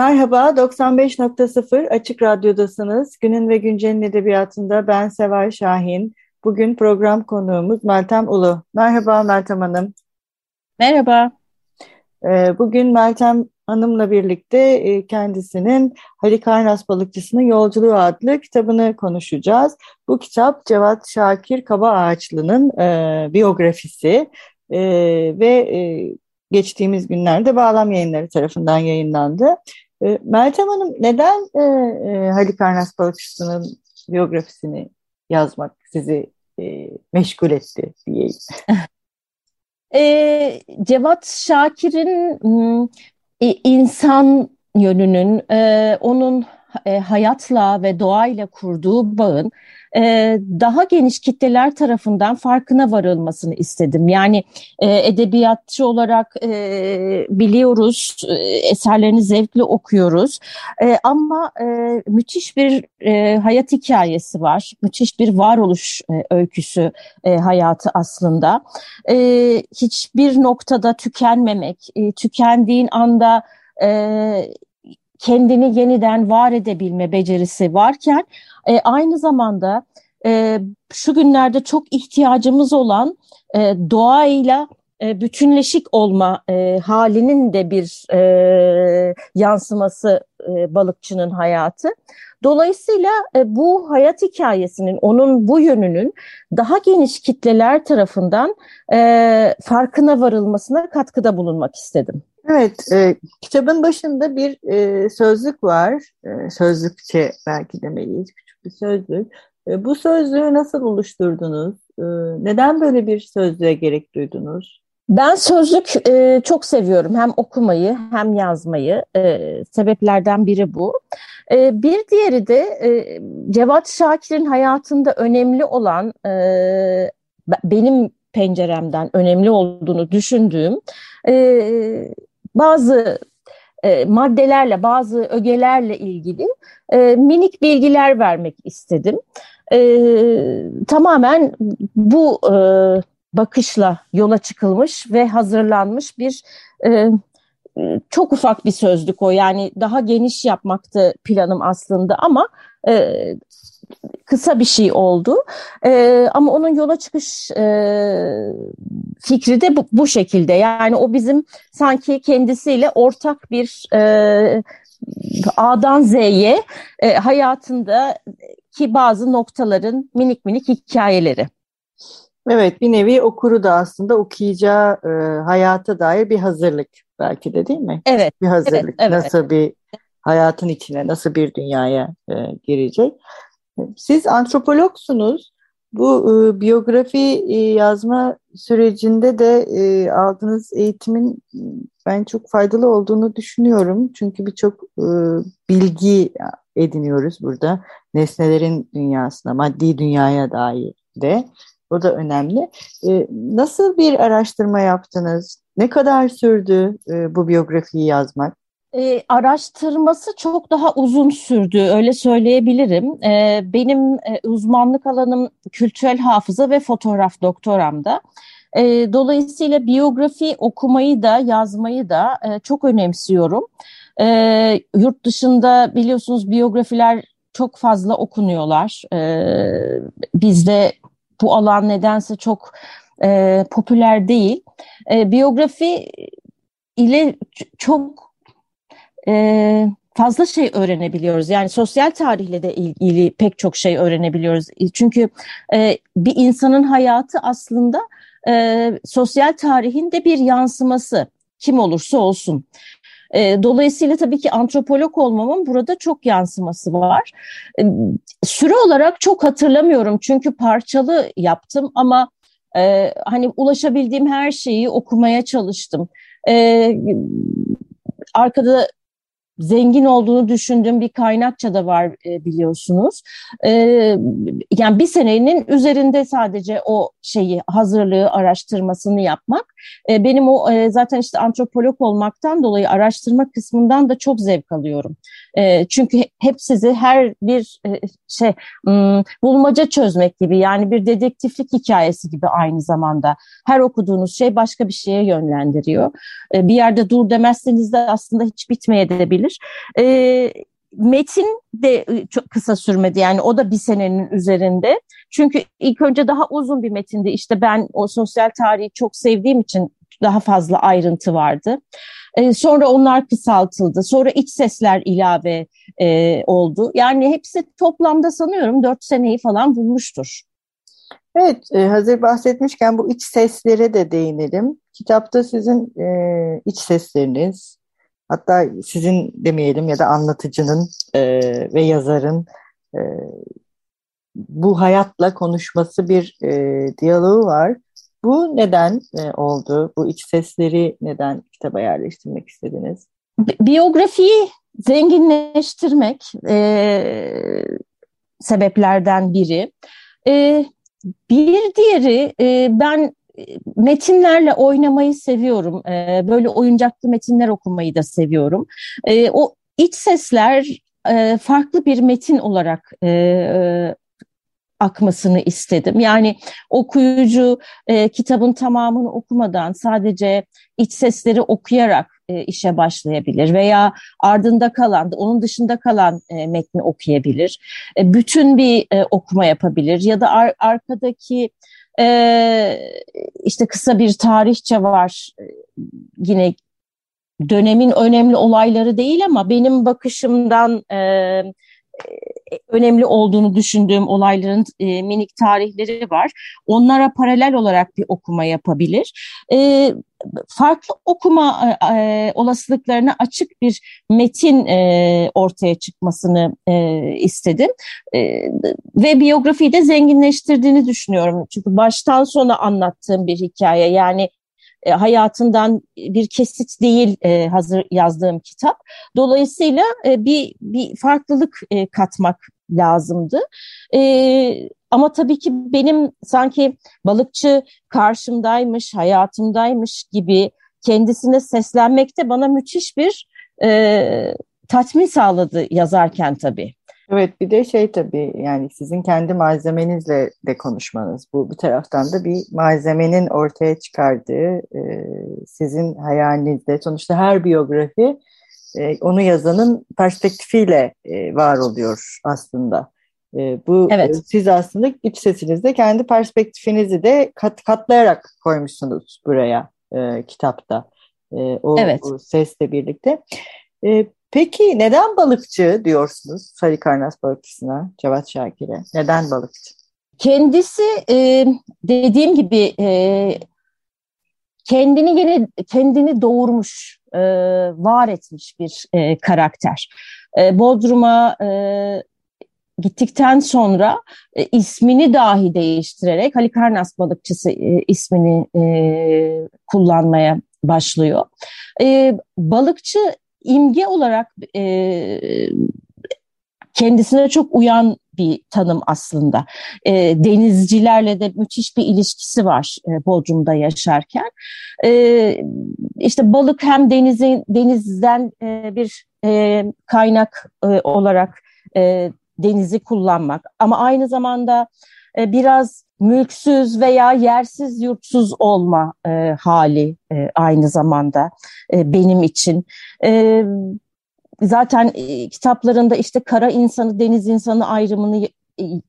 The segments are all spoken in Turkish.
Merhaba, 95.0 Açık Radyo'dasınız. Günün ve Güncel'in edebiyatında ben Seval Şahin. Bugün program konuğumuz Meltem Ulu. Merhaba Meltem Hanım. Merhaba. Ee, bugün Meltem Hanım'la birlikte e, kendisinin Halikarnas Balıkçısının Yolculuğu adlı kitabını konuşacağız. Bu kitap Cevat Şakir Kaba Ağaçlı'nın e, biyografisi e, ve geçtiğimiz günlerde Bağlam Yayınları tarafından yayınlandı. E, Meltem Hanım neden e, e, Halikarnas Balıkçısının biyografisini yazmak sizi e, meşgul etti diyeyim? e, Cevat Şakir'in e, insan yönünün, e, onun e, hayatla ve doğayla kurduğu bağın e, daha geniş kitleler tarafından farkına varılmasını istedim. Yani e, edebiyatçı olarak e, biliyoruz, e, eserlerini zevkle okuyoruz e, ama e, müthiş bir e, hayat hikayesi var, müthiş bir varoluş e, öyküsü e, hayatı aslında. E, hiçbir noktada tükenmemek, e, tükendiğin anda... E, kendini yeniden var edebilme becerisi varken e, aynı zamanda e, şu günlerde çok ihtiyacımız olan e, doğayla e, bütünleşik olma e, halinin de bir e, yansıması e, balıkçının hayatı. Dolayısıyla e, bu hayat hikayesinin, onun bu yönünün daha geniş kitleler tarafından e, farkına varılmasına katkıda bulunmak istedim. Evet, e, kitabın başında bir e, sözlük var. E, sözlükçe belki demeliyiz, küçük bir sözlük. E, bu sözlüğü nasıl oluşturdunuz? E, neden böyle bir sözlüğe gerek duydunuz? Ben sözlük e, çok seviyorum. Hem okumayı hem yazmayı. E, sebeplerden biri bu. E, bir diğeri de e, Cevat Şakir'in hayatında önemli olan, e, benim penceremden önemli olduğunu düşündüğüm e, bazı e, maddelerle, bazı ögelerle ilgili e, minik bilgiler vermek istedim. E, tamamen bu e, bakışla yola çıkılmış ve hazırlanmış bir e, çok ufak bir sözlük o. Yani daha geniş yapmaktı planım aslında ama e, kısa bir şey oldu. E, ama onun yola çıkış e, fikri de bu, bu şekilde. Yani o bizim sanki kendisiyle ortak bir e, A'dan Z'ye e, hayatındaki bazı noktaların minik minik hikayeleri. Evet bir nevi okuru da aslında okuyacağı e, hayata dair bir hazırlık belki de değil mi? Evet. Bir hazırlık. Evet, evet. Nasıl bir hayatın içine, nasıl bir dünyaya e, girecek. Siz antropologsunuz. Bu e, biyografi e, yazma sürecinde de e, aldığınız eğitimin ben çok faydalı olduğunu düşünüyorum. Çünkü birçok e, bilgi ediniyoruz burada. Nesnelerin dünyasına, maddi dünyaya dair de. O da önemli. E, nasıl bir araştırma yaptınız? Ne kadar sürdü e, bu biyografiyi yazmak? E, araştırması çok daha uzun sürdü, öyle söyleyebilirim. E, benim e, uzmanlık alanım kültürel hafıza ve fotoğraf doktoramda. E, dolayısıyla biyografi okumayı da yazmayı da e, çok önemsiyorum. E, yurt dışında biliyorsunuz biyografiler çok fazla okunuyorlar. E, bizde bu alan nedense çok e, popüler değil. E, biyografi ile çok e, fazla şey öğrenebiliyoruz. Yani sosyal tarihle de ilgili pek çok şey öğrenebiliyoruz. Çünkü e, bir insanın hayatı aslında e, sosyal tarihin de bir yansıması kim olursa olsun. E, dolayısıyla tabii ki antropolog olmamın burada çok yansıması var. E, süre olarak çok hatırlamıyorum çünkü parçalı yaptım ama e, hani ulaşabildiğim her şeyi okumaya çalıştım. E, arkada zengin olduğunu düşündüğüm bir kaynakça da var e, biliyorsunuz. E, yani bir senenin üzerinde sadece o şeyi hazırlığı araştırmasını yapmak. E, benim o zaten işte antropolog olmaktan dolayı araştırma kısmından da çok zevk alıyorum. Çünkü hep sizi her bir e, şey bulmaca çözmek gibi yani bir dedektiflik hikayesi gibi aynı zamanda. Her okuduğunuz şey başka bir şeye yönlendiriyor. E, bir yerde dur demezseniz de aslında hiç bitmeye de bilir. E, metin de çok kısa sürmedi yani o da bir senenin üzerinde. Çünkü ilk önce daha uzun bir metindi. İşte ben o sosyal tarihi çok sevdiğim için daha fazla ayrıntı vardı. E, sonra onlar kısaltıldı. Sonra iç sesler ilave e, oldu. Yani hepsi toplamda sanıyorum dört seneyi falan bulmuştur. Evet, e, hazır bahsetmişken bu iç seslere de değinelim. Kitapta sizin e, iç sesleriniz, hatta sizin demeyelim ya da anlatıcının e, ve yazarın e, bu hayatla konuşması bir e, diyaloğu var. Bu neden e, oldu? Bu iç sesleri neden kitaba yerleştirmek istediniz? Biyografiyi zenginleştirmek e, sebeplerden biri. E, bir diğeri e, ben metinlerle oynamayı seviyorum. E, böyle oyuncaklı metinler okumayı da seviyorum. E, o iç sesler e, farklı bir metin olarak e, akmasını istedim. Yani okuyucu e, kitabın tamamını okumadan sadece iç sesleri okuyarak e, işe başlayabilir veya ardında kalan, onun dışında kalan e, metni okuyabilir. E, bütün bir e, okuma yapabilir ya da ar arkadaki e, işte kısa bir tarihçe var e, yine dönemin önemli olayları değil ama benim bakışımdan e, önemli olduğunu düşündüğüm olayların e, minik tarihleri var. Onlara paralel olarak bir okuma yapabilir. E, farklı okuma e, e olasılıklarına açık bir metin e, ortaya çıkmasını e, istedim. E, ve biyografiyi de zenginleştirdiğini düşünüyorum. Çünkü baştan sona anlattığım bir hikaye. Yani e, hayatından bir kesit değil e, hazır yazdığım kitap. Dolayısıyla e, bir bir farklılık e, katmak lazımdı. E, ama tabii ki benim sanki balıkçı karşımdaymış, hayatımdaymış gibi kendisine seslenmekte bana müthiş bir e, tatmin sağladı yazarken tabii. Evet bir de şey tabii yani sizin kendi malzemenizle de konuşmanız bu bir taraftan da bir malzemenin ortaya çıkardığı e, sizin hayalinizde sonuçta her biyografi e, onu yazanın perspektifiyle e, var oluyor aslında. E, bu evet. e, siz aslında iç sesinizde kendi perspektifinizi de kat, katlayarak koymuşsunuz buraya e, kitapta. E, o, evet. o sesle birlikte. E, Peki neden balıkçı diyorsunuz Sarıkarnas balıkçısına, Cevat Şakir'e? Neden balıkçı? Kendisi e, dediğim gibi e, kendini yine kendini doğurmuş, e, var etmiş bir e, karakter. E, Bodrum'a e, gittikten sonra e, ismini dahi değiştirerek Halikarnas balıkçısı e, ismini e, kullanmaya başlıyor. E, balıkçı imge olarak e, kendisine çok uyan bir tanım aslında. E, denizcilerle de müthiş bir ilişkisi var e, Bodrum'da yaşarken. E, işte balık hem denizin denizden e, bir e, kaynak e, olarak e, denizi kullanmak ama aynı zamanda e, biraz mülksüz veya yersiz yurtsuz olma e, hali e, aynı zamanda e, benim için. E, zaten e, kitaplarında işte kara insanı, deniz insanı ayrımını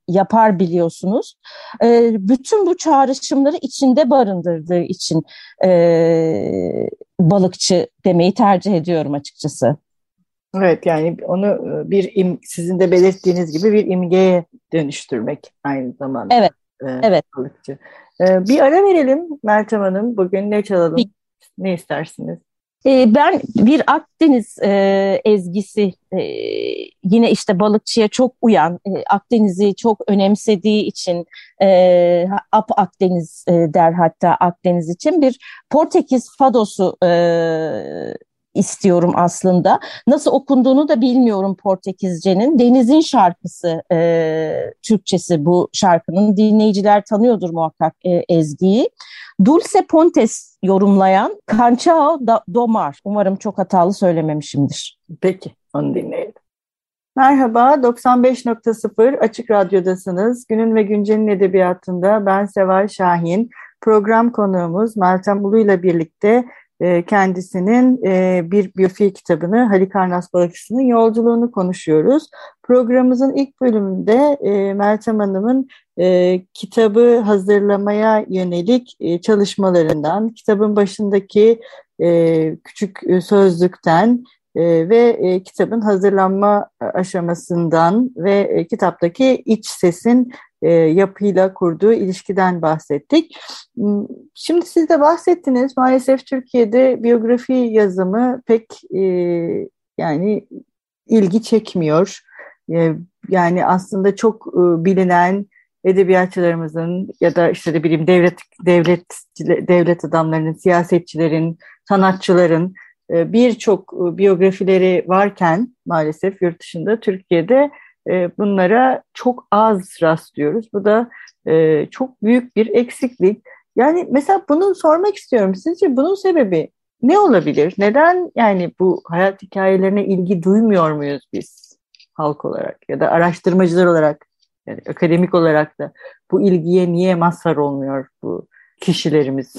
yapar biliyorsunuz. E, bütün bu çağrışımları içinde barındırdığı için e, balıkçı demeyi tercih ediyorum açıkçası. Evet yani onu e, bir im, sizin de belirttiğiniz gibi bir imgeye dönüştürmek aynı zamanda. Evet. E, evet. Balıkçı. E, bir ara verelim Meltem Hanım. Bugün ne çalalım? Bir, ne istersiniz? E, ben bir Akdeniz e, ezgisi e, yine işte balıkçıya çok uyan e, Akdeniz'i çok önemsediği için e, Ap Akdeniz e, der hatta Akdeniz için bir Portekiz fadosu e, istiyorum aslında. Nasıl okunduğunu da bilmiyorum Portekizce'nin. Deniz'in şarkısı e, Türkçesi bu şarkının. Dinleyiciler tanıyordur muhakkak e, ezgiyi. Dulce Pontes yorumlayan Canchao Domar. Umarım çok hatalı söylememişimdir. Peki onu dinleyelim. Merhaba, 95.0 Açık Radyo'dasınız. Günün ve Güncel'in edebiyatında ben Seval Şahin. Program konuğumuz Meltem Ulu ile birlikte e, kendisinin e, bir biyofi kitabını Halikarnas Balıkçısı'nın yolculuğunu konuşuyoruz. Programımızın ilk bölümünde e, Meltem Hanım'ın kitabı hazırlamaya yönelik çalışmalarından, kitabın başındaki küçük sözlükten ve kitabın hazırlanma aşamasından ve kitaptaki iç sesin e, yapıyla kurduğu ilişkiden bahsettik. Hmm, şimdi siz de bahsettiniz maalesef Türkiye'de biyografi yazımı pek e, yani ilgi çekmiyor. E, yani aslında çok e, bilinen edebiyatçılarımızın ya da işte de bileyim devlet devlet devlet adamlarının, siyasetçilerin, sanatçıların e, birçok e, biyografileri varken maalesef yurt dışında Türkiye'de bunlara çok az rastlıyoruz. Bu da e, çok büyük bir eksiklik. Yani mesela bunu sormak istiyorum. Sizce bunun sebebi ne olabilir? Neden yani bu hayat hikayelerine ilgi duymuyor muyuz biz halk olarak ya da araştırmacılar olarak yani akademik olarak da bu ilgiye niye mazhar olmuyor bu kişilerimiz?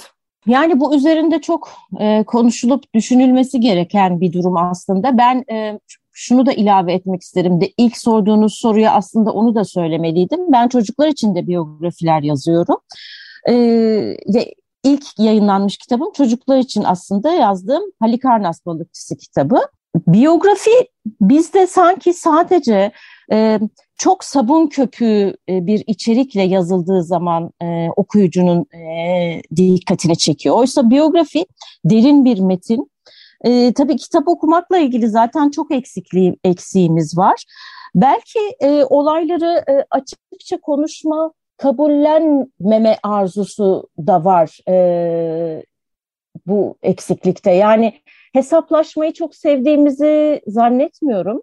Yani bu üzerinde çok e, konuşulup düşünülmesi gereken bir durum aslında. Ben e, şunu da ilave etmek isterim de ilk sorduğunuz soruya aslında onu da söylemeliydim. Ben çocuklar için de biyografiler yazıyorum. Ee, ilk yayınlanmış kitabım çocuklar için aslında yazdığım Halikarnas Balıkçısı kitabı. Biyografi bizde sanki sadece e, çok sabun köpüğü e, bir içerikle yazıldığı zaman e, okuyucunun e, dikkatini çekiyor. Oysa biyografi derin bir metin, e, tabii kitap okumakla ilgili zaten çok eksikliği, eksiğimiz var. Belki e, olayları e, açıkça konuşma, kabullenmeme arzusu da var e, bu eksiklikte. Yani hesaplaşmayı çok sevdiğimizi zannetmiyorum.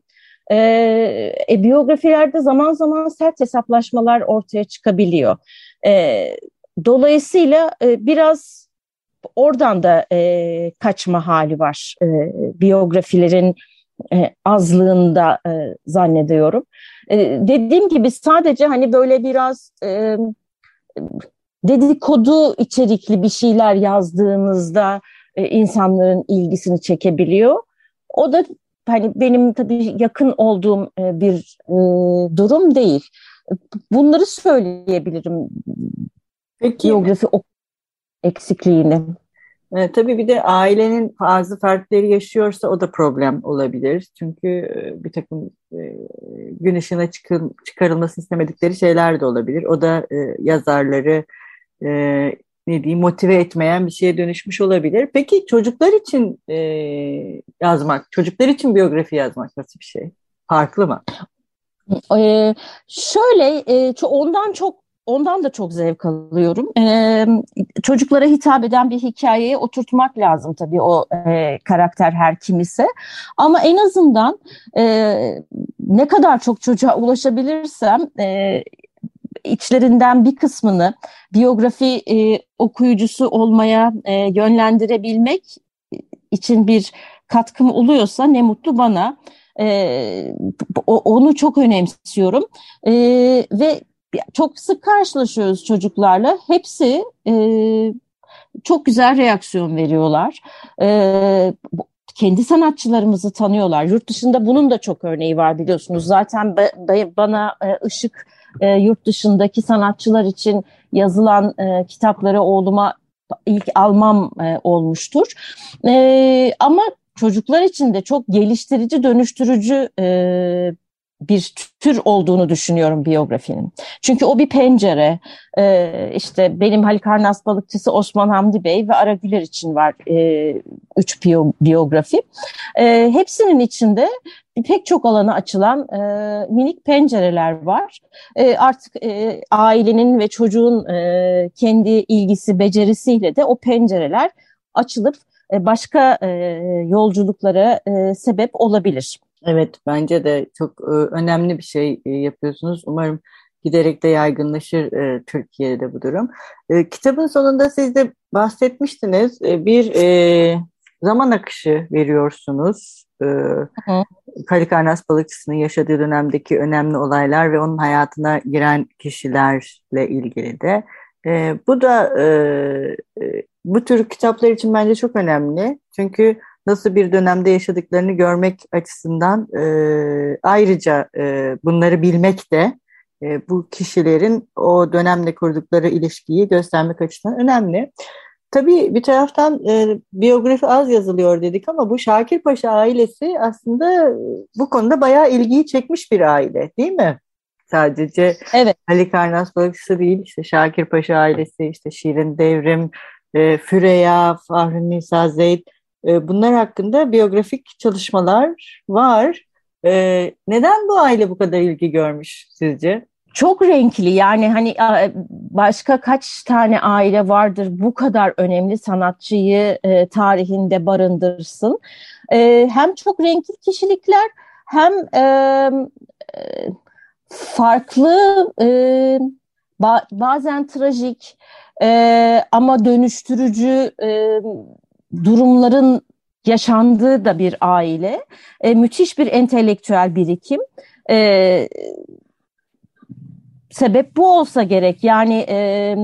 E, e, biyografilerde zaman zaman sert hesaplaşmalar ortaya çıkabiliyor. E, dolayısıyla e, biraz oradan da e, kaçma hali var e, biyografilerin e, azlığında e, zannediyorum. E, dediğim gibi sadece hani böyle biraz e, dedikodu içerikli bir şeyler yazdığınızda e, insanların ilgisini çekebiliyor. O da hani benim tabii yakın olduğum e, bir e, durum değil. Bunları söyleyebilirim. Peki. Biyografi eksikliğini. E, tabii bir de ailenin bazı fertleri yaşıyorsa o da problem olabilir. Çünkü e, bir takım e, gün ışığına çıkın, çıkarılmasını istemedikleri şeyler de olabilir. O da e, yazarları e, ne diyeyim motive etmeyen bir şeye dönüşmüş olabilir. Peki çocuklar için e, yazmak, çocuklar için biyografi yazmak nasıl bir şey? Farklı mı? Ee, şöyle e, ondan çok ondan da çok zevk alıyorum. Ee, çocuklara hitap eden bir hikayeye oturtmak lazım tabii o e, karakter her kim ise. Ama en azından e, ne kadar çok çocuğa ulaşabilirsem e, içlerinden bir kısmını biyografi e, okuyucusu olmaya e, yönlendirebilmek için bir katkım oluyorsa ne mutlu bana. E, onu çok önemsiyorum e, ve çok sık karşılaşıyoruz çocuklarla. Hepsi e, çok güzel reaksiyon veriyorlar. E, kendi sanatçılarımızı tanıyorlar. Yurt dışında bunun da çok örneği var biliyorsunuz. Zaten bana e, ışık e, yurt dışındaki sanatçılar için yazılan e, kitapları oğluma ilk almam e, olmuştur. E, ama çocuklar için de çok geliştirici, dönüştürücü e, bir tür olduğunu düşünüyorum biyografinin. Çünkü o bir pencere. Ee, işte benim Halikarnas balıkçısı Osman Hamdi Bey ve Ara Güler için var e, üç biyografi. E, hepsinin içinde pek çok alana açılan e, minik pencereler var. E, artık e, ailenin ve çocuğun e, kendi ilgisi, becerisiyle de o pencereler açılıp e, başka e, yolculuklara e, sebep olabilir. Evet, bence de çok önemli bir şey yapıyorsunuz. Umarım giderek de yaygınlaşır Türkiye'de bu durum. Kitabın sonunda siz de bahsetmiştiniz. Bir zaman akışı veriyorsunuz. Kalikarnas balıkçısının yaşadığı dönemdeki önemli olaylar ve onun hayatına giren kişilerle ilgili de. Bu da bu tür kitaplar için bence çok önemli. Çünkü nasıl bir dönemde yaşadıklarını görmek açısından e, ayrıca e, bunları bilmek de e, bu kişilerin o dönemle kurdukları ilişkiyi göstermek açısından önemli. Tabii bir taraftan e, biyografi az yazılıyor dedik ama bu Şakir Paşa ailesi aslında bu konuda bayağı ilgiyi çekmiş bir aile değil mi? Sadece evet. Ali Karnas balıkçısı değil, işte Şakir Paşa ailesi, işte Şirin Devrim, e, Füreya, Fahri Nisa Zeyd e, bunlar hakkında biyografik çalışmalar var. E, neden bu aile bu kadar ilgi görmüş sizce? Çok renkli yani hani başka kaç tane aile vardır bu kadar önemli sanatçıyı e, tarihinde barındırsın. E, hem çok renkli kişilikler hem e, e, farklı ba bazen trajik ama dönüştürücü durumların yaşandığı da bir aile. E, müthiş bir entelektüel birikim. E, sebep bu olsa gerek. Yani e,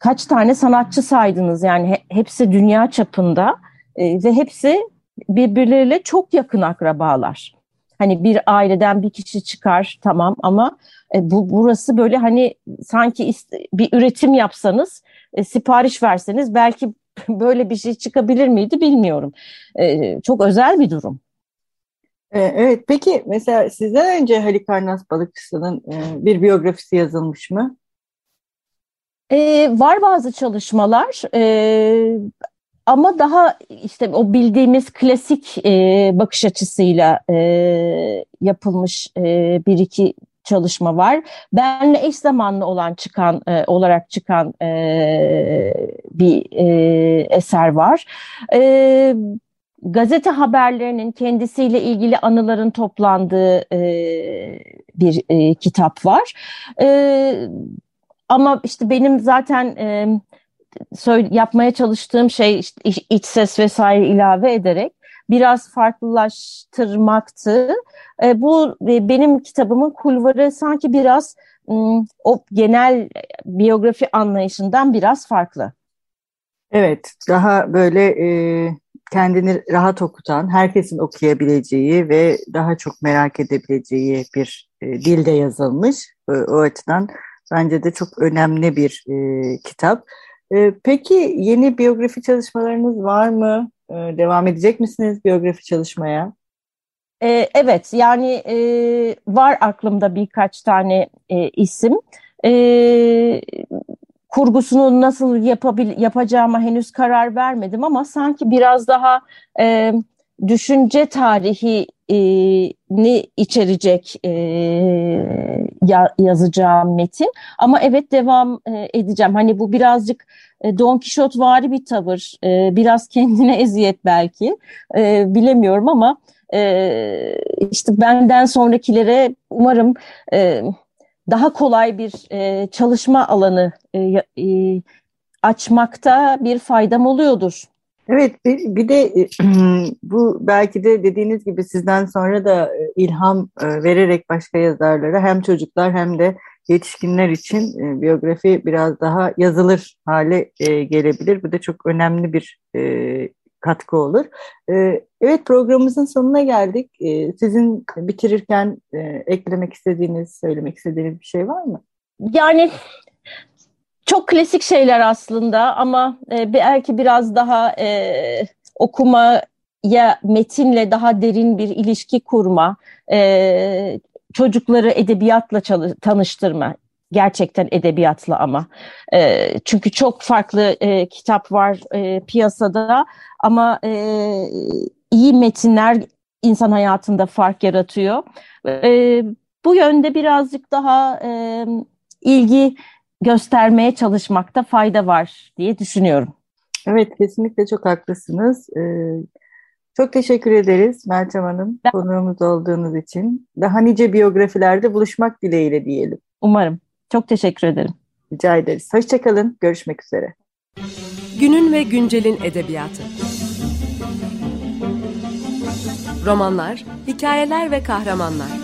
kaç tane sanatçı saydınız yani he, hepsi dünya çapında e, ve hepsi birbirleriyle çok yakın akrabalar. Hani bir aileden bir kişi çıkar tamam ama e, bu burası böyle hani sanki bir üretim yapsanız, e, sipariş verseniz belki böyle bir şey çıkabilir miydi bilmiyorum. E, çok özel bir durum. E, evet, peki mesela sizden önce Halikarnas balıkçısının e, bir biyografisi yazılmış mı? E, var bazı çalışmalar e, ama daha işte o bildiğimiz klasik e, bakış açısıyla e, yapılmış e, bir iki çalışma var. Benle eş zamanlı olan çıkan e, olarak çıkan e, bir e, eser var. E, gazete haberlerinin kendisiyle ilgili anıların toplandığı e, bir e, kitap var. E, ama işte benim zaten e, yapmaya çalıştığım şey işte iç ses vesaire ilave ederek biraz farklılaştırmaktı. E, bu e, benim kitabımın kulvarı sanki biraz o genel biyografi anlayışından biraz farklı. Evet, daha böyle e, kendini rahat okutan, herkesin okuyabileceği ve daha çok merak edebileceği bir e, dilde yazılmış. E, o açıdan bence de çok önemli bir e, kitap. E, peki yeni biyografi çalışmalarınız var mı? E, devam edecek misiniz biyografi çalışmaya? E, evet, yani e, var aklımda birkaç tane e, isim. E, kurgusunu nasıl yapabil yapacağıma henüz karar vermedim ama sanki biraz daha e, düşünce tarihi ni içerecek e, ya, yazacağım metin. Ama evet devam e, edeceğim. Hani bu birazcık e, Don Kişot vari bir tavır. E, biraz kendine eziyet belki. E, bilemiyorum ama e, işte benden sonrakilere umarım e, daha kolay bir e, çalışma alanı e, e, açmakta bir faydam oluyordur. Evet bir, bir de e, bu belki de dediğiniz gibi sizden sonra da e, ilham e, vererek başka yazarlara hem çocuklar hem de yetişkinler için biyografi biraz daha yazılır hale gelebilir. Bu da çok önemli bir katkı olur. Evet programımızın sonuna geldik. Sizin bitirirken eklemek istediğiniz, söylemek istediğiniz bir şey var mı? Yani çok klasik şeyler aslında ama e, belki biraz daha e, okumaya metinle daha derin bir ilişki kurma, e, çocukları edebiyatla tanıştırma. Gerçekten edebiyatla ama. E, çünkü çok farklı e, kitap var e, piyasada ama e, iyi metinler insan hayatında fark yaratıyor. E, bu yönde birazcık daha e, ilgi göstermeye çalışmakta fayda var diye düşünüyorum. Evet kesinlikle çok haklısınız. Ee, çok teşekkür ederiz Meltem Hanım ben... konuğumuz olduğunuz için. Daha nice biyografilerde buluşmak dileğiyle diyelim. Umarım. Çok teşekkür ederim. Rica ederiz. Hoşçakalın. Görüşmek üzere. Günün ve güncelin edebiyatı. Romanlar, hikayeler ve kahramanlar.